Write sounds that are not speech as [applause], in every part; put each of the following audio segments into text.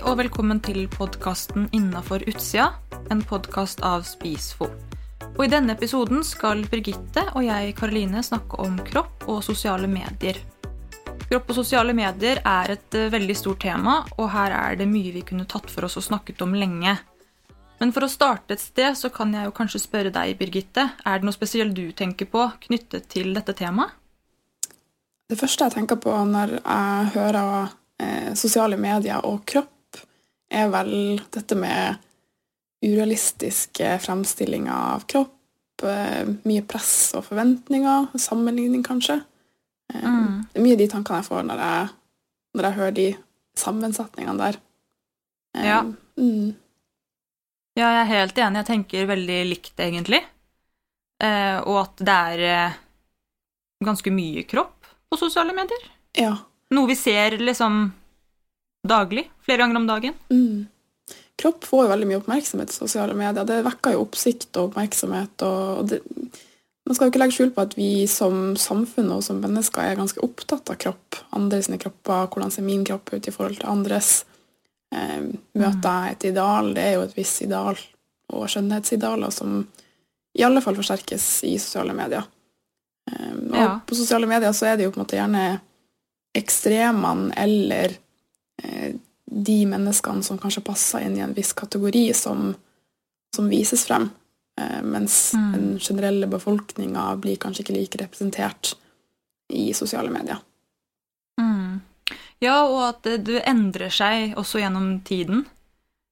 og velkommen til podkasten Innafor utsida, en podkast av Spisfo. Og I denne episoden skal Birgitte og jeg Karoline, snakke om kropp og sosiale medier. Kropp og sosiale medier er et eh, veldig stort tema, og her er det mye vi kunne tatt for oss og snakket om lenge. Men for å starte et sted, så kan jeg jo kanskje spørre deg, Birgitte. Er det noe spesielt du tenker på knyttet til dette temaet? Det første jeg tenker på når jeg hører eh, sosiale medier og kropp, er vel dette med urealistiske fremstillinger av kropp. Eh, mye press og forventninger. Sammenligning, kanskje. Eh, Mm. Det er mye de tankene jeg får når jeg, når jeg hører de sammensetningene der. Eh, Ja. Mm, Ja, jeg er helt enig. Jeg tenker veldig likt, egentlig. Eh, og at det er ganske mye kropp på sosiale medier. ja. Noe vi ser liksom daglig. Flere ganger om dagen. Mm. Kropp får jo veldig mye oppmerksomhet i sosiale medier. Det vekker jo oppsikt og oppmerksomhet. og det, Man skal jo ikke legge skjul på at vi som samfunn og som mennesker er ganske opptatt av kropp. Andre sine kropper, hvordan ser min kropp ut i forhold til andres. Eh, møter jeg et ideal? Det er jo et visst ideal og skjønnhetsidealer som i alle fall forsterkes i sosiale medier. Eh, og Ja. på sosiale medier så er det jo på en måte gjerne ekstremene eller de menneskene som kanskje passer inn i en viss kategori, som, som vises frem. Eh, mens Mm. den generelle befolkninga blir kanskje ikke like representert i sosiale medier. Mm. Ja, og at det, det endrer seg også gjennom tiden.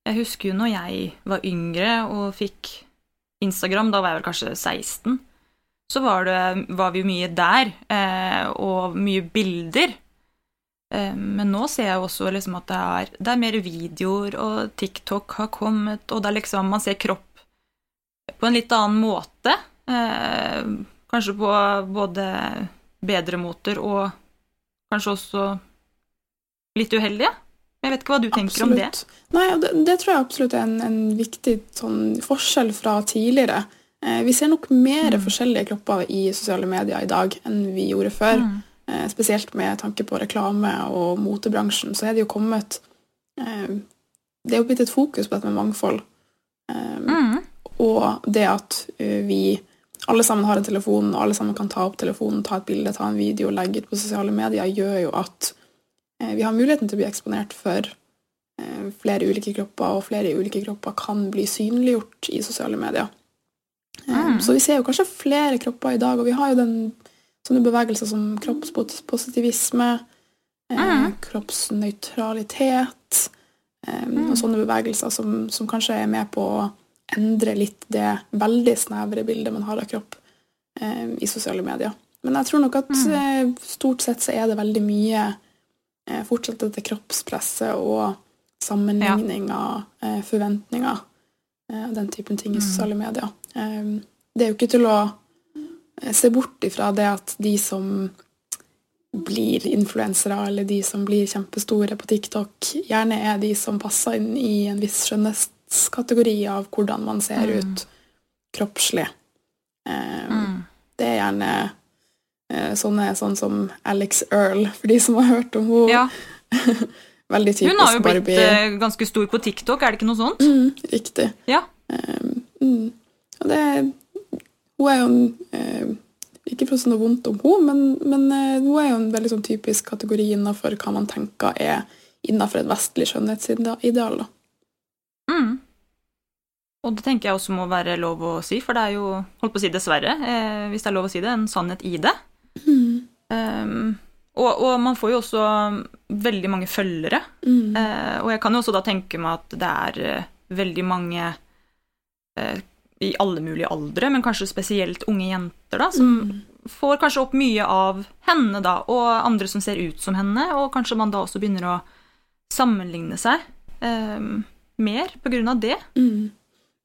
Jeg husker jo når jeg var yngre og fikk Instagram, da var jeg vel kanskje 16, så var, det, var vi jo mye der, eh, og mye bilder. Eh, men nå ser jeg også liksom at det er, det er mer videoer, og TikTok har kommet, og det er liksom, man ser kropp på en litt annen måte. Eh, kanskje på både bedre måter og kanskje også litt uheldige. Jeg vet ikke hva du tenker om det. Nei, det, det tror jeg absolutt er en, en viktig sånn, forskjell fra tidligere. Eh, vi ser nok mer Mm. forskjellige kropper i sosiale medier i dag enn vi gjorde før. Mm. Eh, spesielt med tanke på reklame og motebransjen, så er det jo kommet eh, Det er jo blitt et fokus på dette med mangfold. Eh, Mm. Og det at vi alle sammen har en telefon, og alle sammen kan ta opp telefonen, ta et bilde, ta en video legge ut på sosiale medier, gjør jo at vi har muligheten til å bli eksponert for flere ulike kropper, og flere ulike kropper kan bli synliggjort i sosiale medier. Mm. Så vi ser jo kanskje flere kropper i dag, og vi har jo den sånne bevegelser som kroppspositivisme, eh, Mm. kroppsnøytralitet, eh, og sånne bevegelser som, som kanskje er med på å endre litt det veldig snevre bildet man har av kropp eh, i sosiale medier. Men jeg tror nok at Mm. eh, stort sett så er det veldig mye eh, fortsatt dette kroppspresset og sammenligninger, eh, forventninger, eh, den typen ting i Mm. sosiale medier. Det er jo ikke til å se bort ifra det at de som blir influensere, eller de som blir kjempestore på TikTok, gjerne er de som passer inn i en viss skjønnhetskategori av hvordan man ser Mm. ut kroppslig. Eh, Mm. Det er gjerne eh, sånne sånn som Alex Earl, for de som har hørt om henne. Ja, [laughs] Veldig typisk hun har jo blitt Barbie. eh, ganske stor på TikTok, er det ikke noe sånt? Mm, riktig. Ja. Eh, mm. Og det Hun er jo en eh, Ikke for å si noe vondt om henne, men, men eh, hun er jo en veldig sånn typisk kategori innenfor hva man tenker er innenfor et vestlig skjønnhetsideal. Mm. Og det tenker jeg også må være lov å si, for det er jo, holdt på å si dessverre, eh, hvis det er lov å si det, en sannhet i det. Um, og, og man får jo også veldig mange følgere. Mm. Eh, og jeg kan jo også da tenke meg at det er veldig mange eh, i alle mulige aldre, men kanskje spesielt unge jenter, da, som Mm. får kanskje opp mye av henne, da, og andre som ser ut som henne, og kanskje man da også begynner å sammenligne seg eh, mer på grunn av det. Mm.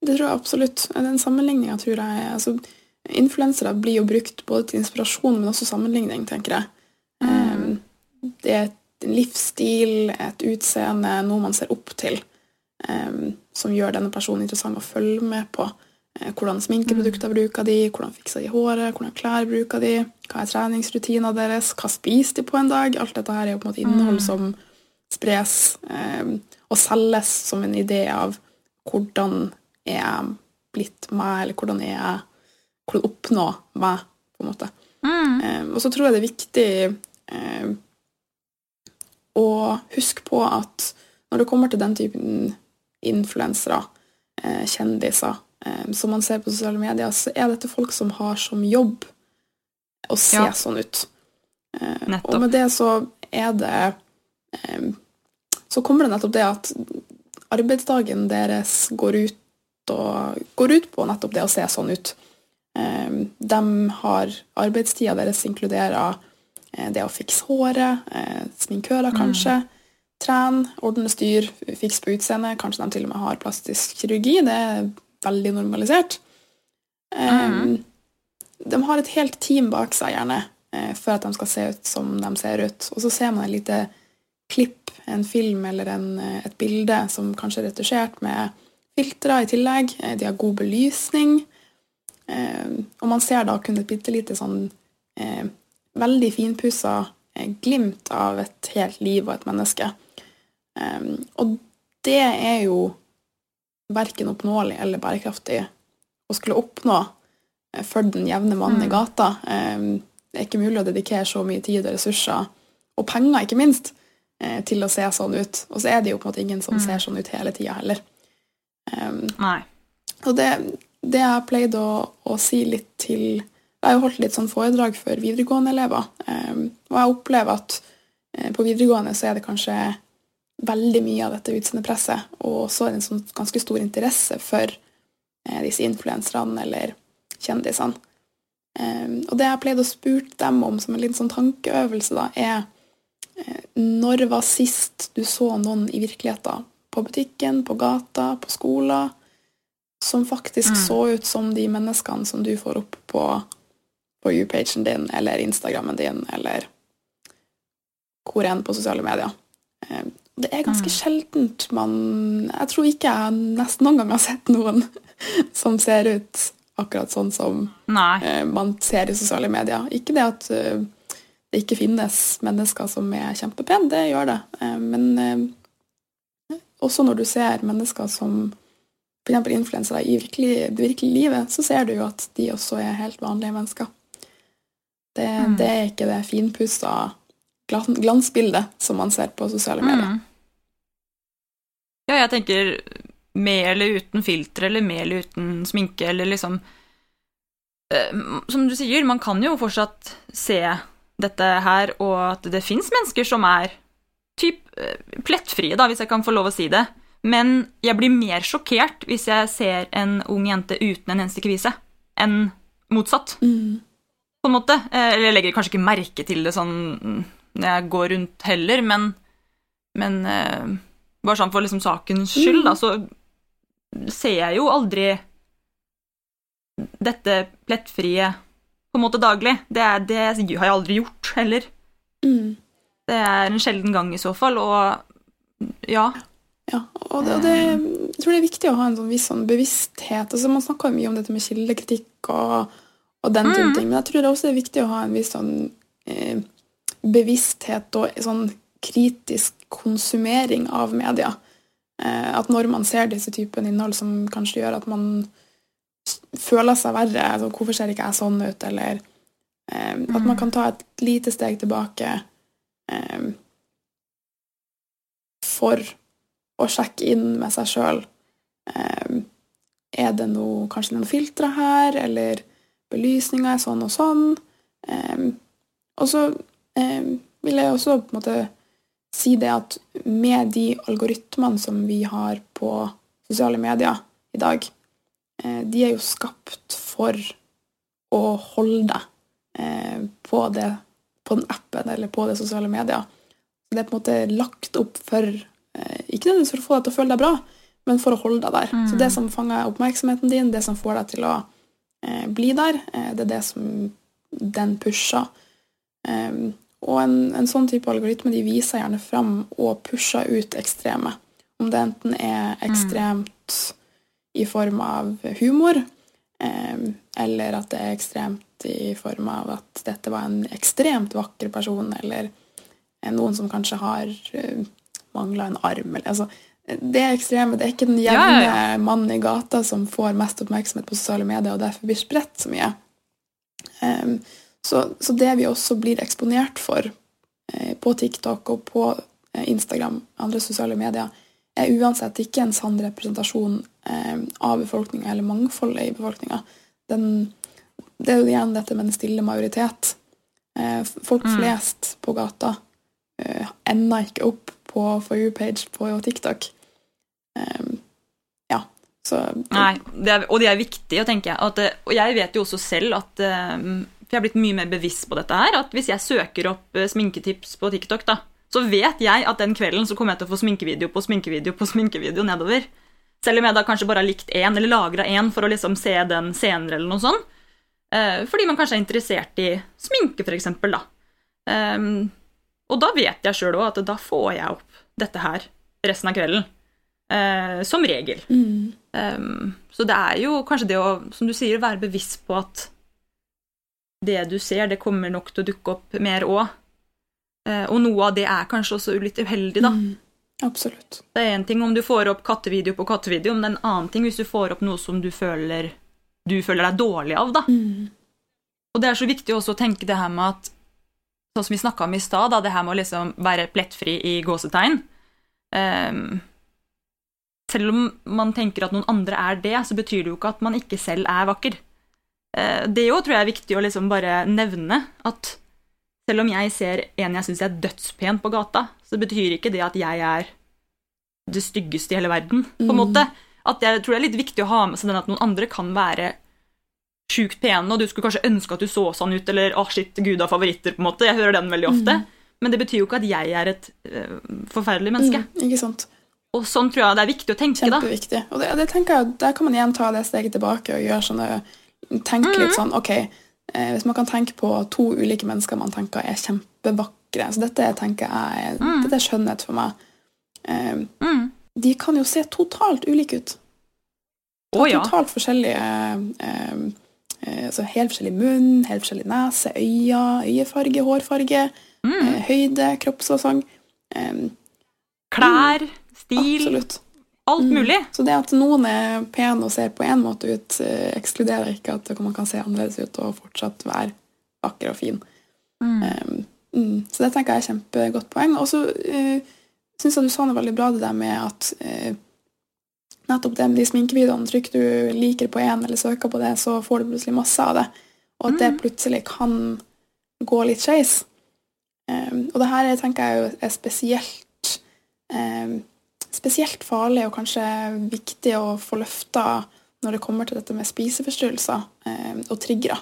Det tror jeg absolutt. Den sammenligninga tror jeg altså, Influensere blir jo brukt både til inspirasjon, men også sammenligning, tenker jeg. Mm. Um, det er et livsstil, et utseende, noe man ser opp til, um, som gjør denne personen interessant å følge med på. Eh, Hvordan sminkeprodukter bruker de, hvordan fikser de håret, hvordan klær bruker de, hva er treningsrutinene deres, hva spiser de på en dag? Alt dette her er jo på en måte innhold Mm. som spres. eh, og selges som en idé av hvordan er jeg blitt meg, eller hvordan er jeg Hvordan oppnå meg, på en måte. Mm. Eh, og så tror jeg det er viktig eh, å huske på at når det kommer til den typen influensere, eh, kjendiser, som man ser på sosiale medier, så er dette folk som har som jobb å se Ja. sånn ut. Eh, Nettopp. og med det så er det eh, Så kommer det nettopp det at arbeidsdagen deres går ut, og, går ut på nettopp det å se sånn ut. De har arbeidstida deres inkluderer eh, det å fikse håret, eh, sminkører kanskje, trene, ordne styr, fikse på utseendet. Kanskje de til og med har plastisk kirurgi. Det veldig normalisert. Mhm. De har et helt team bak seg, gjerne, eh, for at de skal se ut som de ser ut. Og så ser man et lite klipp, en film eller en, eh, et bilde som kanskje er retusjert med filtre i tillegg. Eh, De har god belysning. Og man ser da kun et bitte lite sånn veldig finpussa glimt av et helt liv og et menneske. Og det er jo verken oppnåelig eller bærekraftig å skulle oppnå eh, for den jevne mannen i Mm. gata. Det er ikke mulig å dedikere så mye tid og ressurser, og penger ikke minst, eh, til å se sånn ut. Og så er det jo på en måte ingen som Mm. ser sånn ut hele tida heller. Nei. og det, det jeg har pleid å, å si litt til Jeg har jo holdt litt sånn foredrag for videregående elever, og jeg opplever at eh, på videregående så er det kanskje veldig mye av dette utseendepresset, og så er det en sånn ganske stor interesse for eh, disse influenserne eller kjendisene. Um, og det jeg pleide å spurt dem om som en liten sånn tankeøvelse, da, er eh, når var sist du så noen i virkeligheten? På butikken, på gata, på skolen? som faktisk Mm. så ut som de menneskene som du får opp på, på U-pagen din, eller Instagrammen din, eller hvor enn på sosiale medier. Det er ganske Mm. sjeldent man Jeg tror ikke jeg nesten noen gang har sett noen [laughs] som ser ut akkurat sånn som Nei. eh, man ser i sosiale medier. Ikke det at eh, det ikke finnes mennesker som er kjempepene, det gjør det. Eh, Men også når du ser mennesker som f.eks. influensere i virkelig, det virkelige livet, så ser du jo at de også er helt vanlige mennesker. Det, Mm. det er ikke det finpussa glansbildet som man ser på sosiale medier. Mm. Ja, jeg tenker med eller uten filter, eller med eller uten sminke, eller liksom eh, Som du sier, man kan jo fortsatt se dette her, og at det fins mennesker som er typ eh, plettfrie, da, hvis jeg kan få lov å si det. Men jeg blir mer sjokkert hvis jeg ser en ung jente uten en eneste kvise, enn motsatt Mm. på en måte. Eh, Eller jeg legger kanskje ikke merke til det sånn mm, når jeg går rundt heller, men, men uh, bare sånn for liksom sakens skyld, da, så ser jeg jo aldri dette plettfrie på en måte daglig. Det, er, det har jeg aldri gjort heller. Mm. Det er en sjelden gang i så fall, og ja. Ja, og det, det, jeg tror det er viktig å ha en sånn viss sånn bevissthet. Altså, man snakker jo mye om dette med kildekritikk og, og den type Mm. ting, men jeg tror det også er viktig å ha en viss sånn eh, bevissthet og sånn kritisk konsumering av media. Eh, at når man ser disse typen innhold som kanskje gjør at man føler seg verre, altså, hvorfor ser ikke jeg sånn ut, eller eh, at man Mm. kan ta et lite steg tilbake eh, for å sjekke inn med seg sjøl. er det noe, kanskje noen filtre her, eller belysninga er sånn og sånn? Eh, og så eh, vil jeg også på en måte si det at med de algoritmene som vi har på sosiale medier i dag, eh, de er jo skapt for å holde deg eh, på, det, på den appen eller på det sosiale medier. Så det er på en måte lagt opp for eh, Ikke nødvendigvis for å få deg til å føle deg bra, men for å holde deg der. Mm. Så det som fanger oppmerksomheten din, det som får deg til å eh, bli der, eh, det er det som den pusher. Um, og en, en sånn type algoritme de viser gjerne fram og pusher ut ekstreme. Om det enten er ekstremt i form av humor, eh, eller at det er ekstremt i form av at dette var en ekstremt vakker person, eller eh, noen som kanskje har uh, mangla en arm. Eller, altså, det er ekstreme. Det er ikke den jevne ja, ja. mannen i gata som får mest oppmerksomhet på sosiale medier, og derfor blir spredt så mye. Em, så, så det vi også blir eksponert for eh, på TikTok og på eh, Instagram, andre sosiale medier, er uansett ikke en sann representasjon eh, av befolkninga eller mangfoldet i befolkninga. Det er jo igjen dette med den stille majoritet. Eh, folk Mm. flest på gata eh, ender ikke opp på For you-page på TikTok. Em, ja, så Nei, det er, og det er viktig, tenker jeg. At, eh, og jeg vet jo også selv at eh, For jeg har blitt mye mer bevisst på dette her. At hvis jeg søker opp eh, sminketips på TikTok, da, så vet jeg at den kvelden så kommer jeg til å få sminkevideo på sminkevideo på sminkevideo nedover. Selv om jeg da kanskje bare har likt én, eller lagra én for å liksom se den senere, eller noe sånt. Eh, fordi man kanskje er interessert i sminke, eksempel, da. Ehm, og da vet jeg sjøl òg at da får jeg opp dette her resten av kvelden. Eh, som regel. mm, Um, så det er jo kanskje det å, som du sier, være bevisst på at det du ser, det kommer nok til å dukke opp mer òg. og noe av det er kanskje også litt uheldig, da. mm, absolutt. Det er én ting om du får opp kattevideo på kattevideo, men det er en annen ting hvis du får opp noe som du føler, du føler deg dårlig av, da. Mm, Og det er så viktig også å tenke det her med at Sånn som vi snakka om i stad, det her med å liksom være plettfri i gåsetegn. um, selv om man tenker at noen andre er det, så betyr det jo ikke at man ikke selv er vakker. Eh, det òg tror jeg er viktig å liksom bare nevne. At selv om jeg ser en jeg syns er dødspen på gata, så betyr ikke det at jeg er det styggeste i hele verden, på en Mm. måte. At jeg tror det er litt viktig å ha med seg den at noen andre kan være sjukt pene, og du skulle kanskje ønske at du så sånn ut, eller 'å, shit, gud har favoritter', på en måte. Jeg hører den veldig ofte. Mm. Men det betyr jo ikke at jeg er et uh, forferdelig menneske. Mm, ikke sant. Og sånn tror jeg det er viktig å tenke, da. Kjempeviktig. Og det, det tenker jeg, Der kan man igjen ta det steget tilbake og gjøre sånne Tenke Mhm. litt sånn OK, eh, hvis man kan tenke på to ulike mennesker man tenker er kjempevakre Så dette tenker jeg er, mm. dette er skjønnhet for meg. Eh, Mm. de kan jo se totalt ulike ut. Å ja. Totalt forskjellige eh, eh, altså Helt forskjellig munn, helt forskjellig nese, øyne, øyefarge, hårfarge, Mm. eh, høyde, kroppsfasong. Eh, Klær, stil, absolutt. Alt Mm. mulig. Så det at noen er pene og ser på én måte ut, eh, ekskluderer ikke at man kan se annerledes ut og fortsatt være vakker og fin. Mm. Um, mm, så det tenker jeg er kjempegodt poeng. Og så uh, syns jeg du sa noe veldig bra det der med at eh, nettopp det med de sminkevideoene, Trykk du liker på én eller søker på det, så får du plutselig masse av det. Og at det Mm. plutselig kan gå litt skeis. Um, og det her er, tenker jeg er spesielt um, spesielt farlig og kanskje viktig å få løfta når det kommer til dette med spiseforstyrrelser eh, og triggere.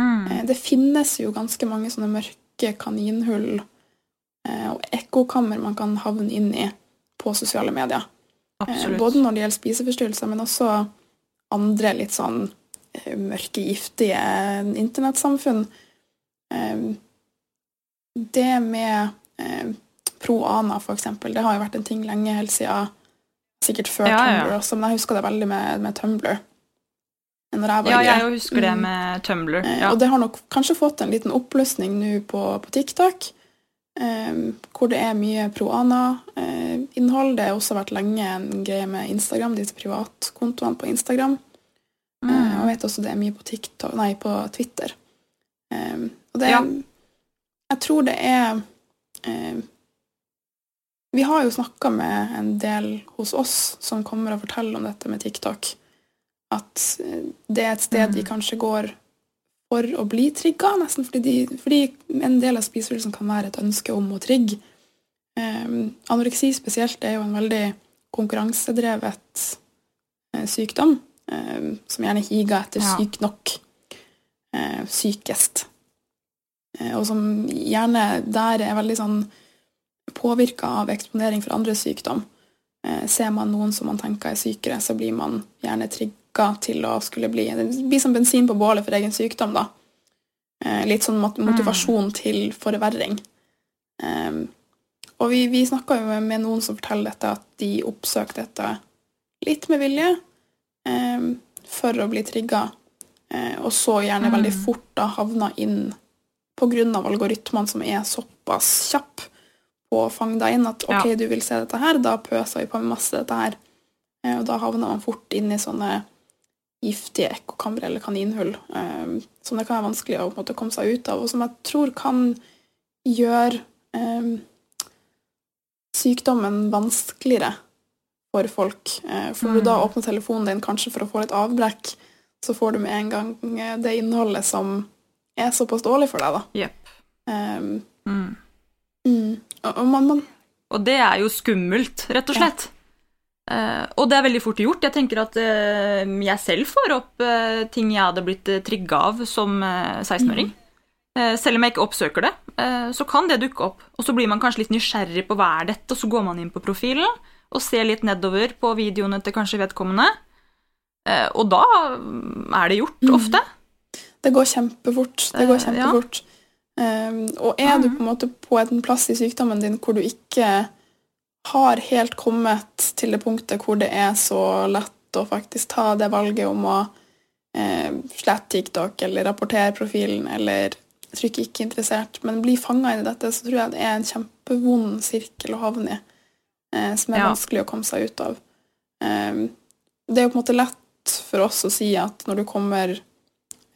Mm. Eh, det finnes jo ganske mange sånne mørke kaninhull eh, og ekkokammer man kan havne inn i på sosiale medier. Eh, både når det gjelder spiseforstyrrelser, men også andre litt sånn eh, mørke, giftige internettsamfunn. Eh, det med eh, pro-ana, for eksempel, det har jo vært en ting lenge, helt siden sikkert før Ja, ja. Tumblr også, men jeg husker det veldig med, med Tumblr. Jeg var Ja, jeg husker det Mm. med Tumblr. Eh, Ja. Og det har nok kanskje fått en liten oppløsning nå på, på TikTok, eh, hvor det er mye pro-ana-innhold. det har også vært lenge en greie med Instagram, disse privatkontoene på Instagram. Eh, og jeg Mm. vet også det er mye på, TikTok, nei, på Twitter. Eh, og det Ja. Jeg tror det er eh, Vi har jo snakka med en del hos oss som kommer og forteller om dette med TikTok. At eh, det er et sted de Mm. kanskje går for å bli trigga, nesten fordi, de, fordi en del av spiseforstyrrelsen kan være et ønske om å trigge. Um, anoreksi spesielt er jo en veldig konkurransedrevet eh, sykdom, eh, som gjerne higer etter Ja. syk nok, eh, sykest. Eh, og som gjerne der er veldig sånn påvirka av eksponering for andre sykdom. Eh, ser man noen som man tenker er sykere, så blir man gjerne trigga til å skulle bli Det blir som bensin på bålet for egen sykdom, da. Eh, litt sånn mot- motivasjon til forverring. Og vi, vi snakka jo med, noen som forteller dette, at de oppsøkte dette litt med vilje for å bli trigga, eh, og så gjerne Mm. veldig fort da havna inn på grunn av algoritmene som er såpass kjapp å fange deg inn at ok, Ja. du vil se dette her, da pøser vi på med masse dette her. Eh, Og da havner man fort inn i sånne giftige ekkokamre eller kaninhull eh, som det kan være vanskelig å måte, komme seg ut av, og som jeg tror kan gjøre um, sykdommen vanskeligere for folk. For når du da Mm. åpner telefonen din kanskje for å få litt avbrekk, så får du med en gang det innholdet som er såpass dårlig for deg, da. Yep. Um, Mm. Mm. Og og Og det er jo skummelt, rett og slett. Eh, og det er veldig fort gjort. Jeg tenker at uh, jeg selv får opp uh, ting jeg hadde blitt uh, trigga av som eh, 16-åring. Eh, selv om jeg ikke oppsøker det, så kan det dukke opp. Og så blir man kanskje litt nysgjerrig på hva er dette, og så går man inn på profilen og ser litt nedover på videoene til kanskje vedkommende. Og da mm, er det gjort, mm. ofte. Det går kjempefort. Det går kjempefort. ja. Um, og er du Mhm. på en måte på en plass i sykdommen din hvor du ikke har helt kommet til det punktet hvor det er så lett å faktisk ta det valget om å eh, slette TikTok eller rapportere profilen eller trykke 'ikke interessert', men bli fanga i dette, så tror jeg det er en kjempevond sirkel å havne i, eh, som er Ja. vanskelig å komme seg ut av. Um, det er jo på en måte lett for oss å si at når du kommer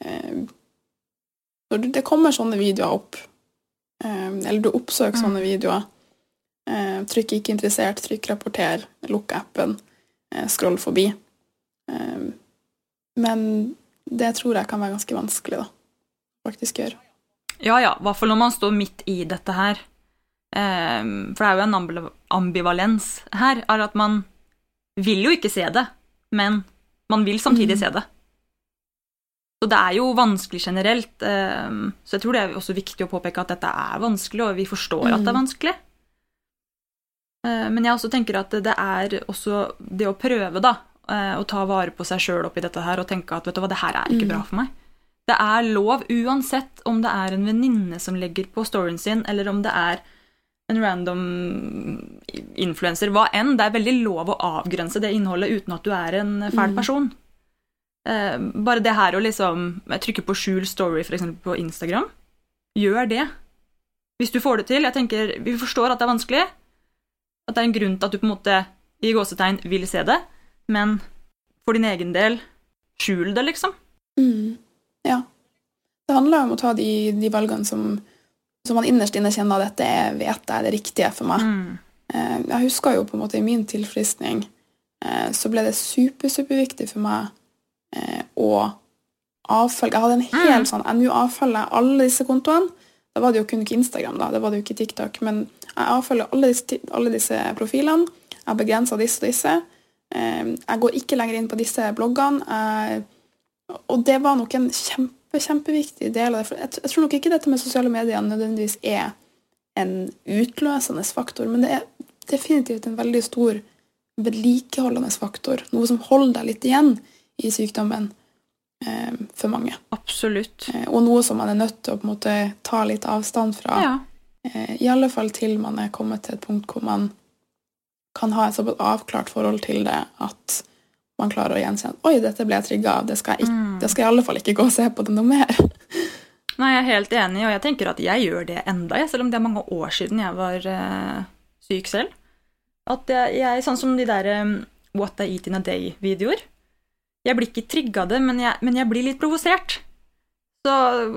eh, Når det kommer sånne videoer opp, eh, eller du oppsøker sånne videoer, eh, trykk 'ikke interessert', trykk 'rapporter', lukk appen, eh, scroll forbi. Men det tror jeg kan være ganske vanskelig, da. Faktisk gjøre. Ja, ja, i hvert fall når man står midt i dette her. For det er jo en ambivalens her, er at man vil jo ikke se det, men man vil samtidig Mhm. se det. Så det er jo vanskelig generelt. ehm, så jeg tror det er også viktig å påpeke at dette er vanskelig, og vi forstår at det er Mhm. vanskelig. Eh, Men jeg også tenker at det er også det å prøve, da, eh, å ta vare på seg sjøl oppi dette her og tenke at vet du hva, det her er ikke Mm. bra for meg. Det er lov, uansett om det er en venninne som legger på storyen sin, eller om det er en random influenser, hva enn. Det er veldig lov å avgrense det innholdet uten at du er en fæl Mm. person. Eh, bare det her å liksom trykke på skjul story, eksempel på Instagram, gjør det. Hvis du får det til. Jeg tenker, Vi forstår at det er vanskelig, at det er en grunn til at du på en måte i gåsetegn vil se det, men for din egen del, skjul det, liksom. Mm. Ja. Det handler om å ta de, de valgene som, som man innerst inne kjenner at dette er, vet jeg er det riktige for meg. Mm. Eh, Jeg husker jo på en måte i min tilfriskning eh, så ble det super, superviktig for meg eh, å avfølge Jeg hadde en hel Mm. sånn Nå avfølger jeg alle disse kontoene. Da var det jo kun ikke Instagram, da. Det var det jo ikke TikTok. Men jeg avfølger alle disse, alle disse profilene. Jeg har begrensa disse og disse. Eh, Jeg går ikke lenger inn på disse bloggene. Jeg, og det var nok en kjempe, kjempeviktig del av det. Jeg, jeg tror nok ikke dette med sosiale medier nødvendigvis er en utløsende faktor, men det er definitivt en veldig stor vedlikeholdende faktor. Noe som holder deg litt igjen i sykdommen eh, for mange. Absolutt. Eh, og noe som man er nødt til å på en måte ta litt avstand fra. Ja. Eh, I alle fall til man er kommet til et punkt hvor man kan ha et såpass avklart forhold til det at man klarer å gjenkjenne Oi, dette ble jeg trigga av. Det skal jeg, ikke, Mm. det skal jeg i alle fall ikke gå og se på det noe mer. [laughs] Nei, jeg er helt enig, og jeg tenker at jeg gjør det enda, selv om det er mange år siden jeg var uh, syk selv. At jeg, jeg, sånn som de der um, What I Eat in a Day-videoer. Jeg blir ikke trigga av det, men jeg, men jeg blir litt provosert. Så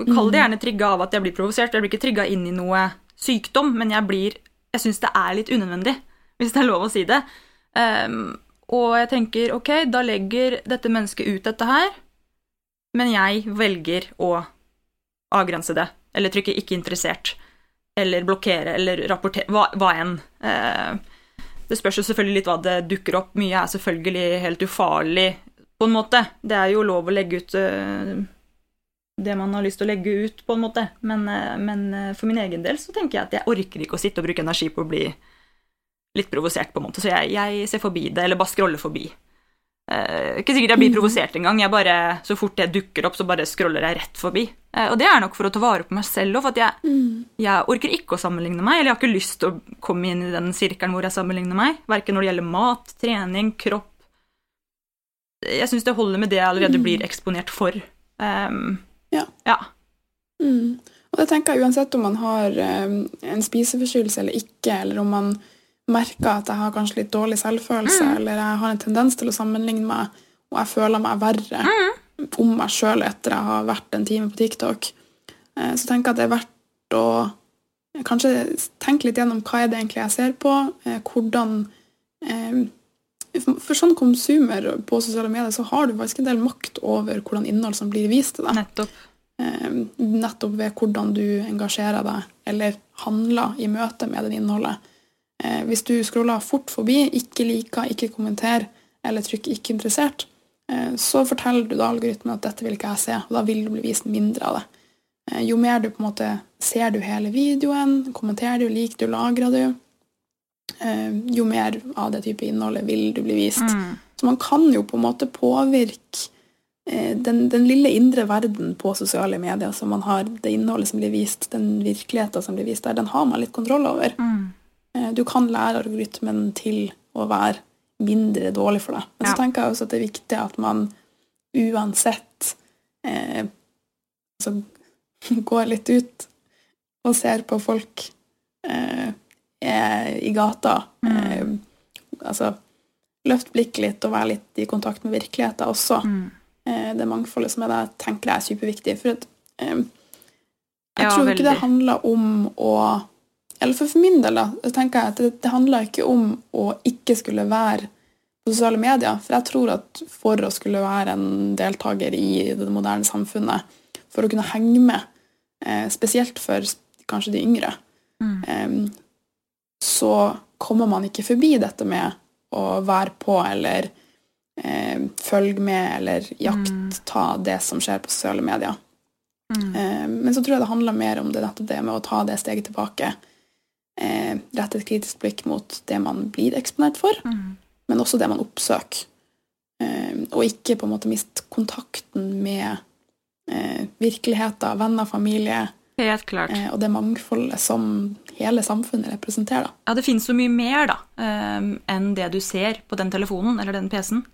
kall det Mm. gjerne trigga av at jeg blir provosert. Jeg blir ikke trigga inn i noe sykdom, men jeg blir Jeg syns det er litt unødvendig, hvis det er lov å si det. Um, og jeg tenker ok, da legger dette mennesket ut dette her, men jeg velger å avgrense det, eller trykke 'ikke interessert', eller blokkere, eller rapportere, hva, hva enn. Uh, det spørs jo selvfølgelig litt hva det dukker opp. Mye er selvfølgelig helt ufarlig, på en måte. Det er jo lov å legge ut eh, det man har lyst til å legge ut, på en måte. Men, eh, men eh, for min egen del så tenker jeg at jeg orker ikke å sitte og bruke energi på å bli litt provosert, på en måte. Så jeg, jeg ser forbi det, eller bare scroller forbi. Uh, ikke sikkert jeg blir Mhm. provosert engang. Jeg bare, så fort det dukker opp, så bare scroller jeg rett forbi. Uh, og det er nok for å ta vare på meg selv òg, for at jeg, jeg orker ikke å sammenligne meg. Eller jeg har ikke lyst til å komme inn i den sirkelen hvor jeg sammenligner meg. Verken når det gjelder mat, trening, kropp. Jeg syns det holder med det jeg allerede Mhm. blir eksponert for. Um, Ja. ja. Mm. Og det tenker jeg uansett om man har um, en spiseforstyrrelse eller ikke, eller om man merker at jeg har kanskje litt dårlig selvfølelse, Mm. eller jeg har en tendens til å sammenligne meg, og jeg føler meg verre Mm. om meg sjøl etter jeg har vært en time på TikTok, uh, så tenker jeg at det er verdt å kanskje tenke litt gjennom hva er det egentlig jeg ser på, uh, hvordan eh, for- sånn konsumer på sosiale medier så har du faktisk en del makt over hvordan innhold som blir vist til deg. Nettopp. Eh, nettopp ved hvordan du engasjerer deg eller handler i møte med det innholdet. Eh, hvis du scroller fort forbi, ikke liker, ikke kommenter eller trykker 'ikke interessert', eh, så forteller du da algoritmen at 'dette vil ikke jeg se', og da vil det bli vist mindre av det. Jo mer du på en måte ser du hele videoen, kommenterer du, liker du, lagrer du, jo mer av det type innholdet vil du bli vist. Mm. Så man kan jo på en måte påvirke eh, den, den lille indre verden på sosiale medier som man har, det innholdet som blir vist, den virkeligheten som blir vist der, den har man litt kontroll over. Mm. Eh, Du kan lære algoritmen til å være mindre dårlig for deg. Men Ja. så tenker jeg også at det er viktig at man uansett eh, altså, [laughs] går litt ut og ser på folk eh, er i gata. Eh, altså løft blikket litt og være litt i kontakt med virkeligheten også. Mm. Eh, det mangfoldet som er der, tenker jeg er superviktig. For at, eh, jeg Ja, tror ikke det handler om å Eller for, for min del, da, så tenker jeg at det, det handler ikke om å ikke skulle være på sosiale medier. For jeg tror at for å skulle være en deltaker i det moderne samfunnet, for å kunne henge med, eh, spesielt for kanskje de yngre, Mm. Så kommer man ikke forbi dette med å være på eller eh, følge med eller jaktta det som skjer på sosiale medier. Mm. Eh, men så tror jeg det handler mer om det, det med å ta det steget tilbake. Eh, rette et kritisk blikk mot det man blir eksponert for, Mm. men også det man oppsøker. Eh, og ikke på en måte miste kontakten med eh, virkeligheten, venner, familie Helt klart. eh, og det mangfoldet som hele samfunnet representerer. Ja, det finnes så mye mer da, eh, enn det du ser på den telefonen eller den PC-en.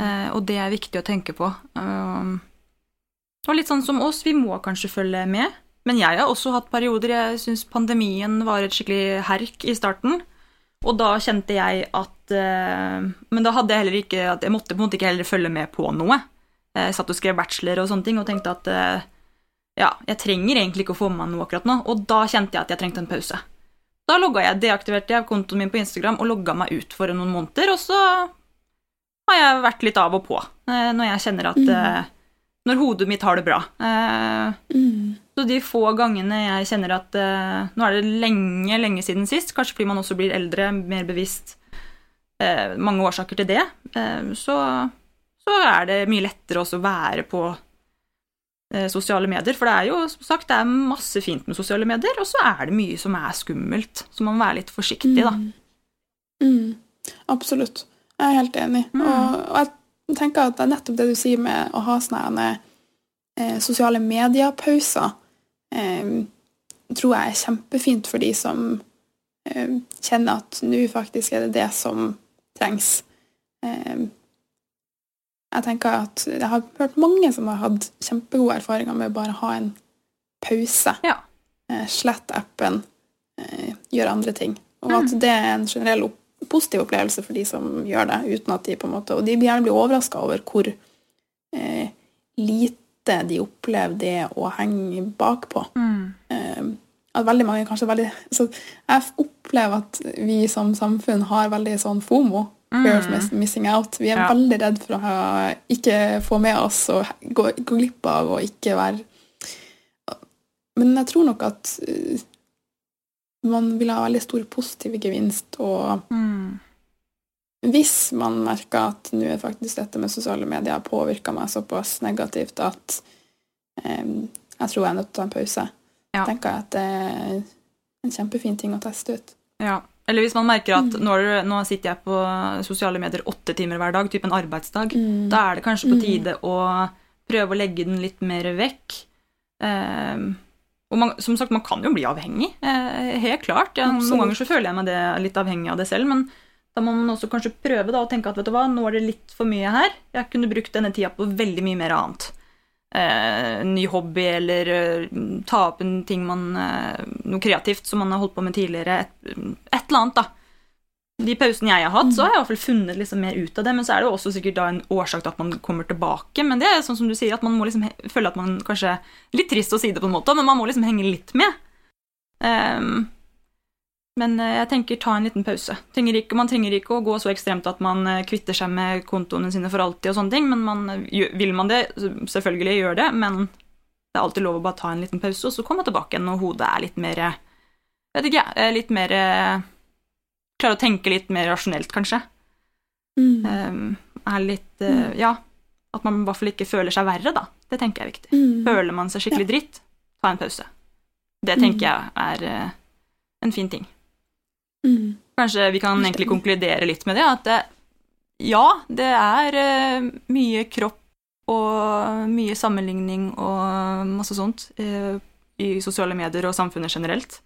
Eh, og det er viktig å tenke på. Um, og litt sånn som oss, vi må kanskje følge med. Men jeg har også hatt perioder jeg syns pandemien var et skikkelig herk i starten. Og da kjente jeg at eh, Men da hadde jeg heller ikke at Jeg måtte på en måte ikke heller følge med på noe. Jeg satt og skrev bachelor og sånne ting og tenkte at ja, jeg trenger egentlig ikke å få med meg noe akkurat nå. Og da kjente jeg at jeg trengte en pause. Da logga jeg, deaktiverte jeg kontoen min på Instagram og logga meg ut for noen måneder, og så har jeg vært litt av og på eh, når jeg kjenner at eh, Når hodet mitt har det bra. Eh, Mm. så de få gangene jeg kjenner at eh, Nå er det lenge, lenge siden sist, kanskje fordi man også blir eldre, mer bevisst. Eh, mange årsaker til det. Eh, så, så er det mye lettere også å være på sosiale medier. For det er jo som sagt det er masse fint med sosiale medier, og så er det mye som er skummelt. Så man må være litt forsiktig, da. Mm. Mm. Absolutt. Jeg er helt enig. Mm. Og, og jeg tenker at det er nettopp det du sier med å ha sånne eh, sosiale medier-pauser, eh, tror jeg er kjempefint for de som eh, kjenner at nå faktisk er det det som trengs. Eh, jeg tenker at jeg har hørt mange som har hatt kjempegode erfaringer med å bare ha en pause. Ja. Eh, slett appen, eh, gjøre andre ting. Og Mm. at det er en generell positiv opplevelse for de som gjør det, uten at de på en måte Og de gjerne blir overraska over hvor eh, lite de opplever det å henge bakpå. Mm. Eh, at veldig mange kanskje veldig så Jeg opplever at vi som samfunn har veldig sånn FOMO. Fear of missing out. Vi er Mm. Ja. veldig redd for å ha, ikke få med oss og gå, gå glipp av og ikke være Men jeg tror nok at eh, man vil ha veldig stor positiv gevinst, og Mm. hvis man merker at nå er faktisk dette med sosiale medier påvirka meg såpass negativt at eh, jeg tror jeg er nødt til å ta en pause, Ja. tenker jeg at det er en kjempefin ting å teste ut. Ja. Eller hvis man merker at Mm. nå, det, nå sitter jeg på sosiale medier åtte timer hver dag, typ en arbeidsdag, Mm. da er det kanskje på Mm. tide å prøve å legge den litt mer vekk. Eh, og man, som sagt, man kan jo bli avhengig, eh, helt klart. Ja, noen ganger så føler jeg meg det, litt avhengig av det selv, men da må man også kanskje prøve da, å tenke at vet du hva, nå er det litt for mye her. Jeg kunne brukt denne tida på veldig mye mer annet. Eh, ny hobby eller eh, ta opp en ting man eh, Noe kreativt som man har holdt på med tidligere. Et, et eller annet, da. De pausene jeg har hatt, så har jeg i hvert fall funnet liksom mer ut av det. Men så er det jo også sikkert da en årsak til at man kommer tilbake. Men det er sånn som du sier, at man må liksom føle at man kanskje Litt trist å si det på en måte, men man må liksom henge litt med. Ehm, men eh, jeg tenker ta en liten pause. Trenger ikke, man trenger ikke å gå så ekstremt at man eh, kvitter seg med kontoene sine for alltid, og sånne ting, men man, eh, vil man det, selvfølgelig gjør det, men det er alltid lov å bare ta en liten pause, og så komme tilbake igjen når hodet er litt mer Vet ikke, litt mer Klarer å tenke litt mer rasjonelt, kanskje. Mm. Ehm, er litt eh, Ja. At man i hvert fall ikke føler seg verre, da. Det tenker jeg er viktig. Mm. Føler man seg skikkelig dritt, ta en pause. Det tenker jeg er en fin ting. Mm. Kanskje vi kan egentlig konkludere litt med det, at det, ja, det er eh, mye kropp og mye sammenligning og masse sånt eh, i sosiale medier og samfunnet generelt.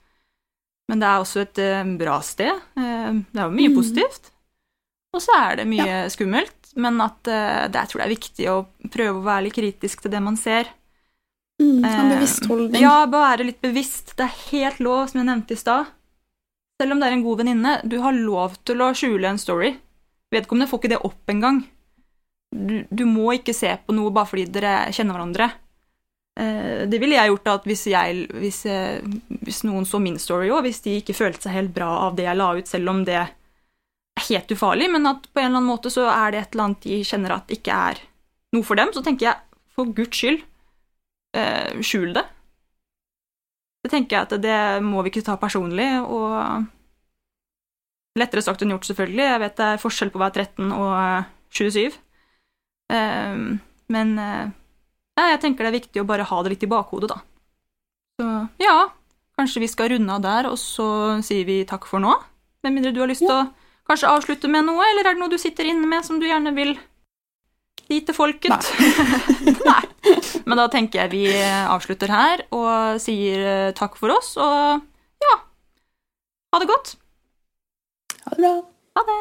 Men det er også et eh, bra sted. Det er jo mye Mm. positivt. Og så er det mye skummelt, men at det, jeg tror det er viktig å prøve å være litt kritisk til det man ser. Mm. En bevisst holdning. Ja, bare være litt bevisst. Det er helt lov, som jeg nevnte i stad. Selv om det er en god venninne, du har lov til å skjule en story. Vedkommende får ikke det opp engang. Du, du må ikke se på noe bare fordi dere kjenner hverandre. Eh, Det ville jeg gjort at hvis, jeg, hvis, eh, hvis noen så min story òg, hvis de ikke følte seg helt bra av det jeg la ut, selv om det er helt ufarlig, men at på en eller annen måte så er det et eller annet de kjenner at ikke er noe for dem, så tenker jeg for guds skyld, eh, skjul det. Det tenker jeg at det må vi ikke ta personlig, og lettere sagt enn gjort, selvfølgelig. Jeg vet det er forskjell på å være 13 og eh, 27. Eh, men eh, ja, jeg tenker det er viktig å bare ha det litt i bakhodet, da. Så ja, kanskje vi skal runde av der, og så sier vi takk for nå. Med mindre du har lyst til å kanskje avslutte med noe, eller er det noe du sitter inne med som du gjerne vil til folket? [laughs] Nei. Men da tenker jeg vi avslutter her og sier eh, takk for oss, og ja, ha det godt. Ha det bra. Ha det.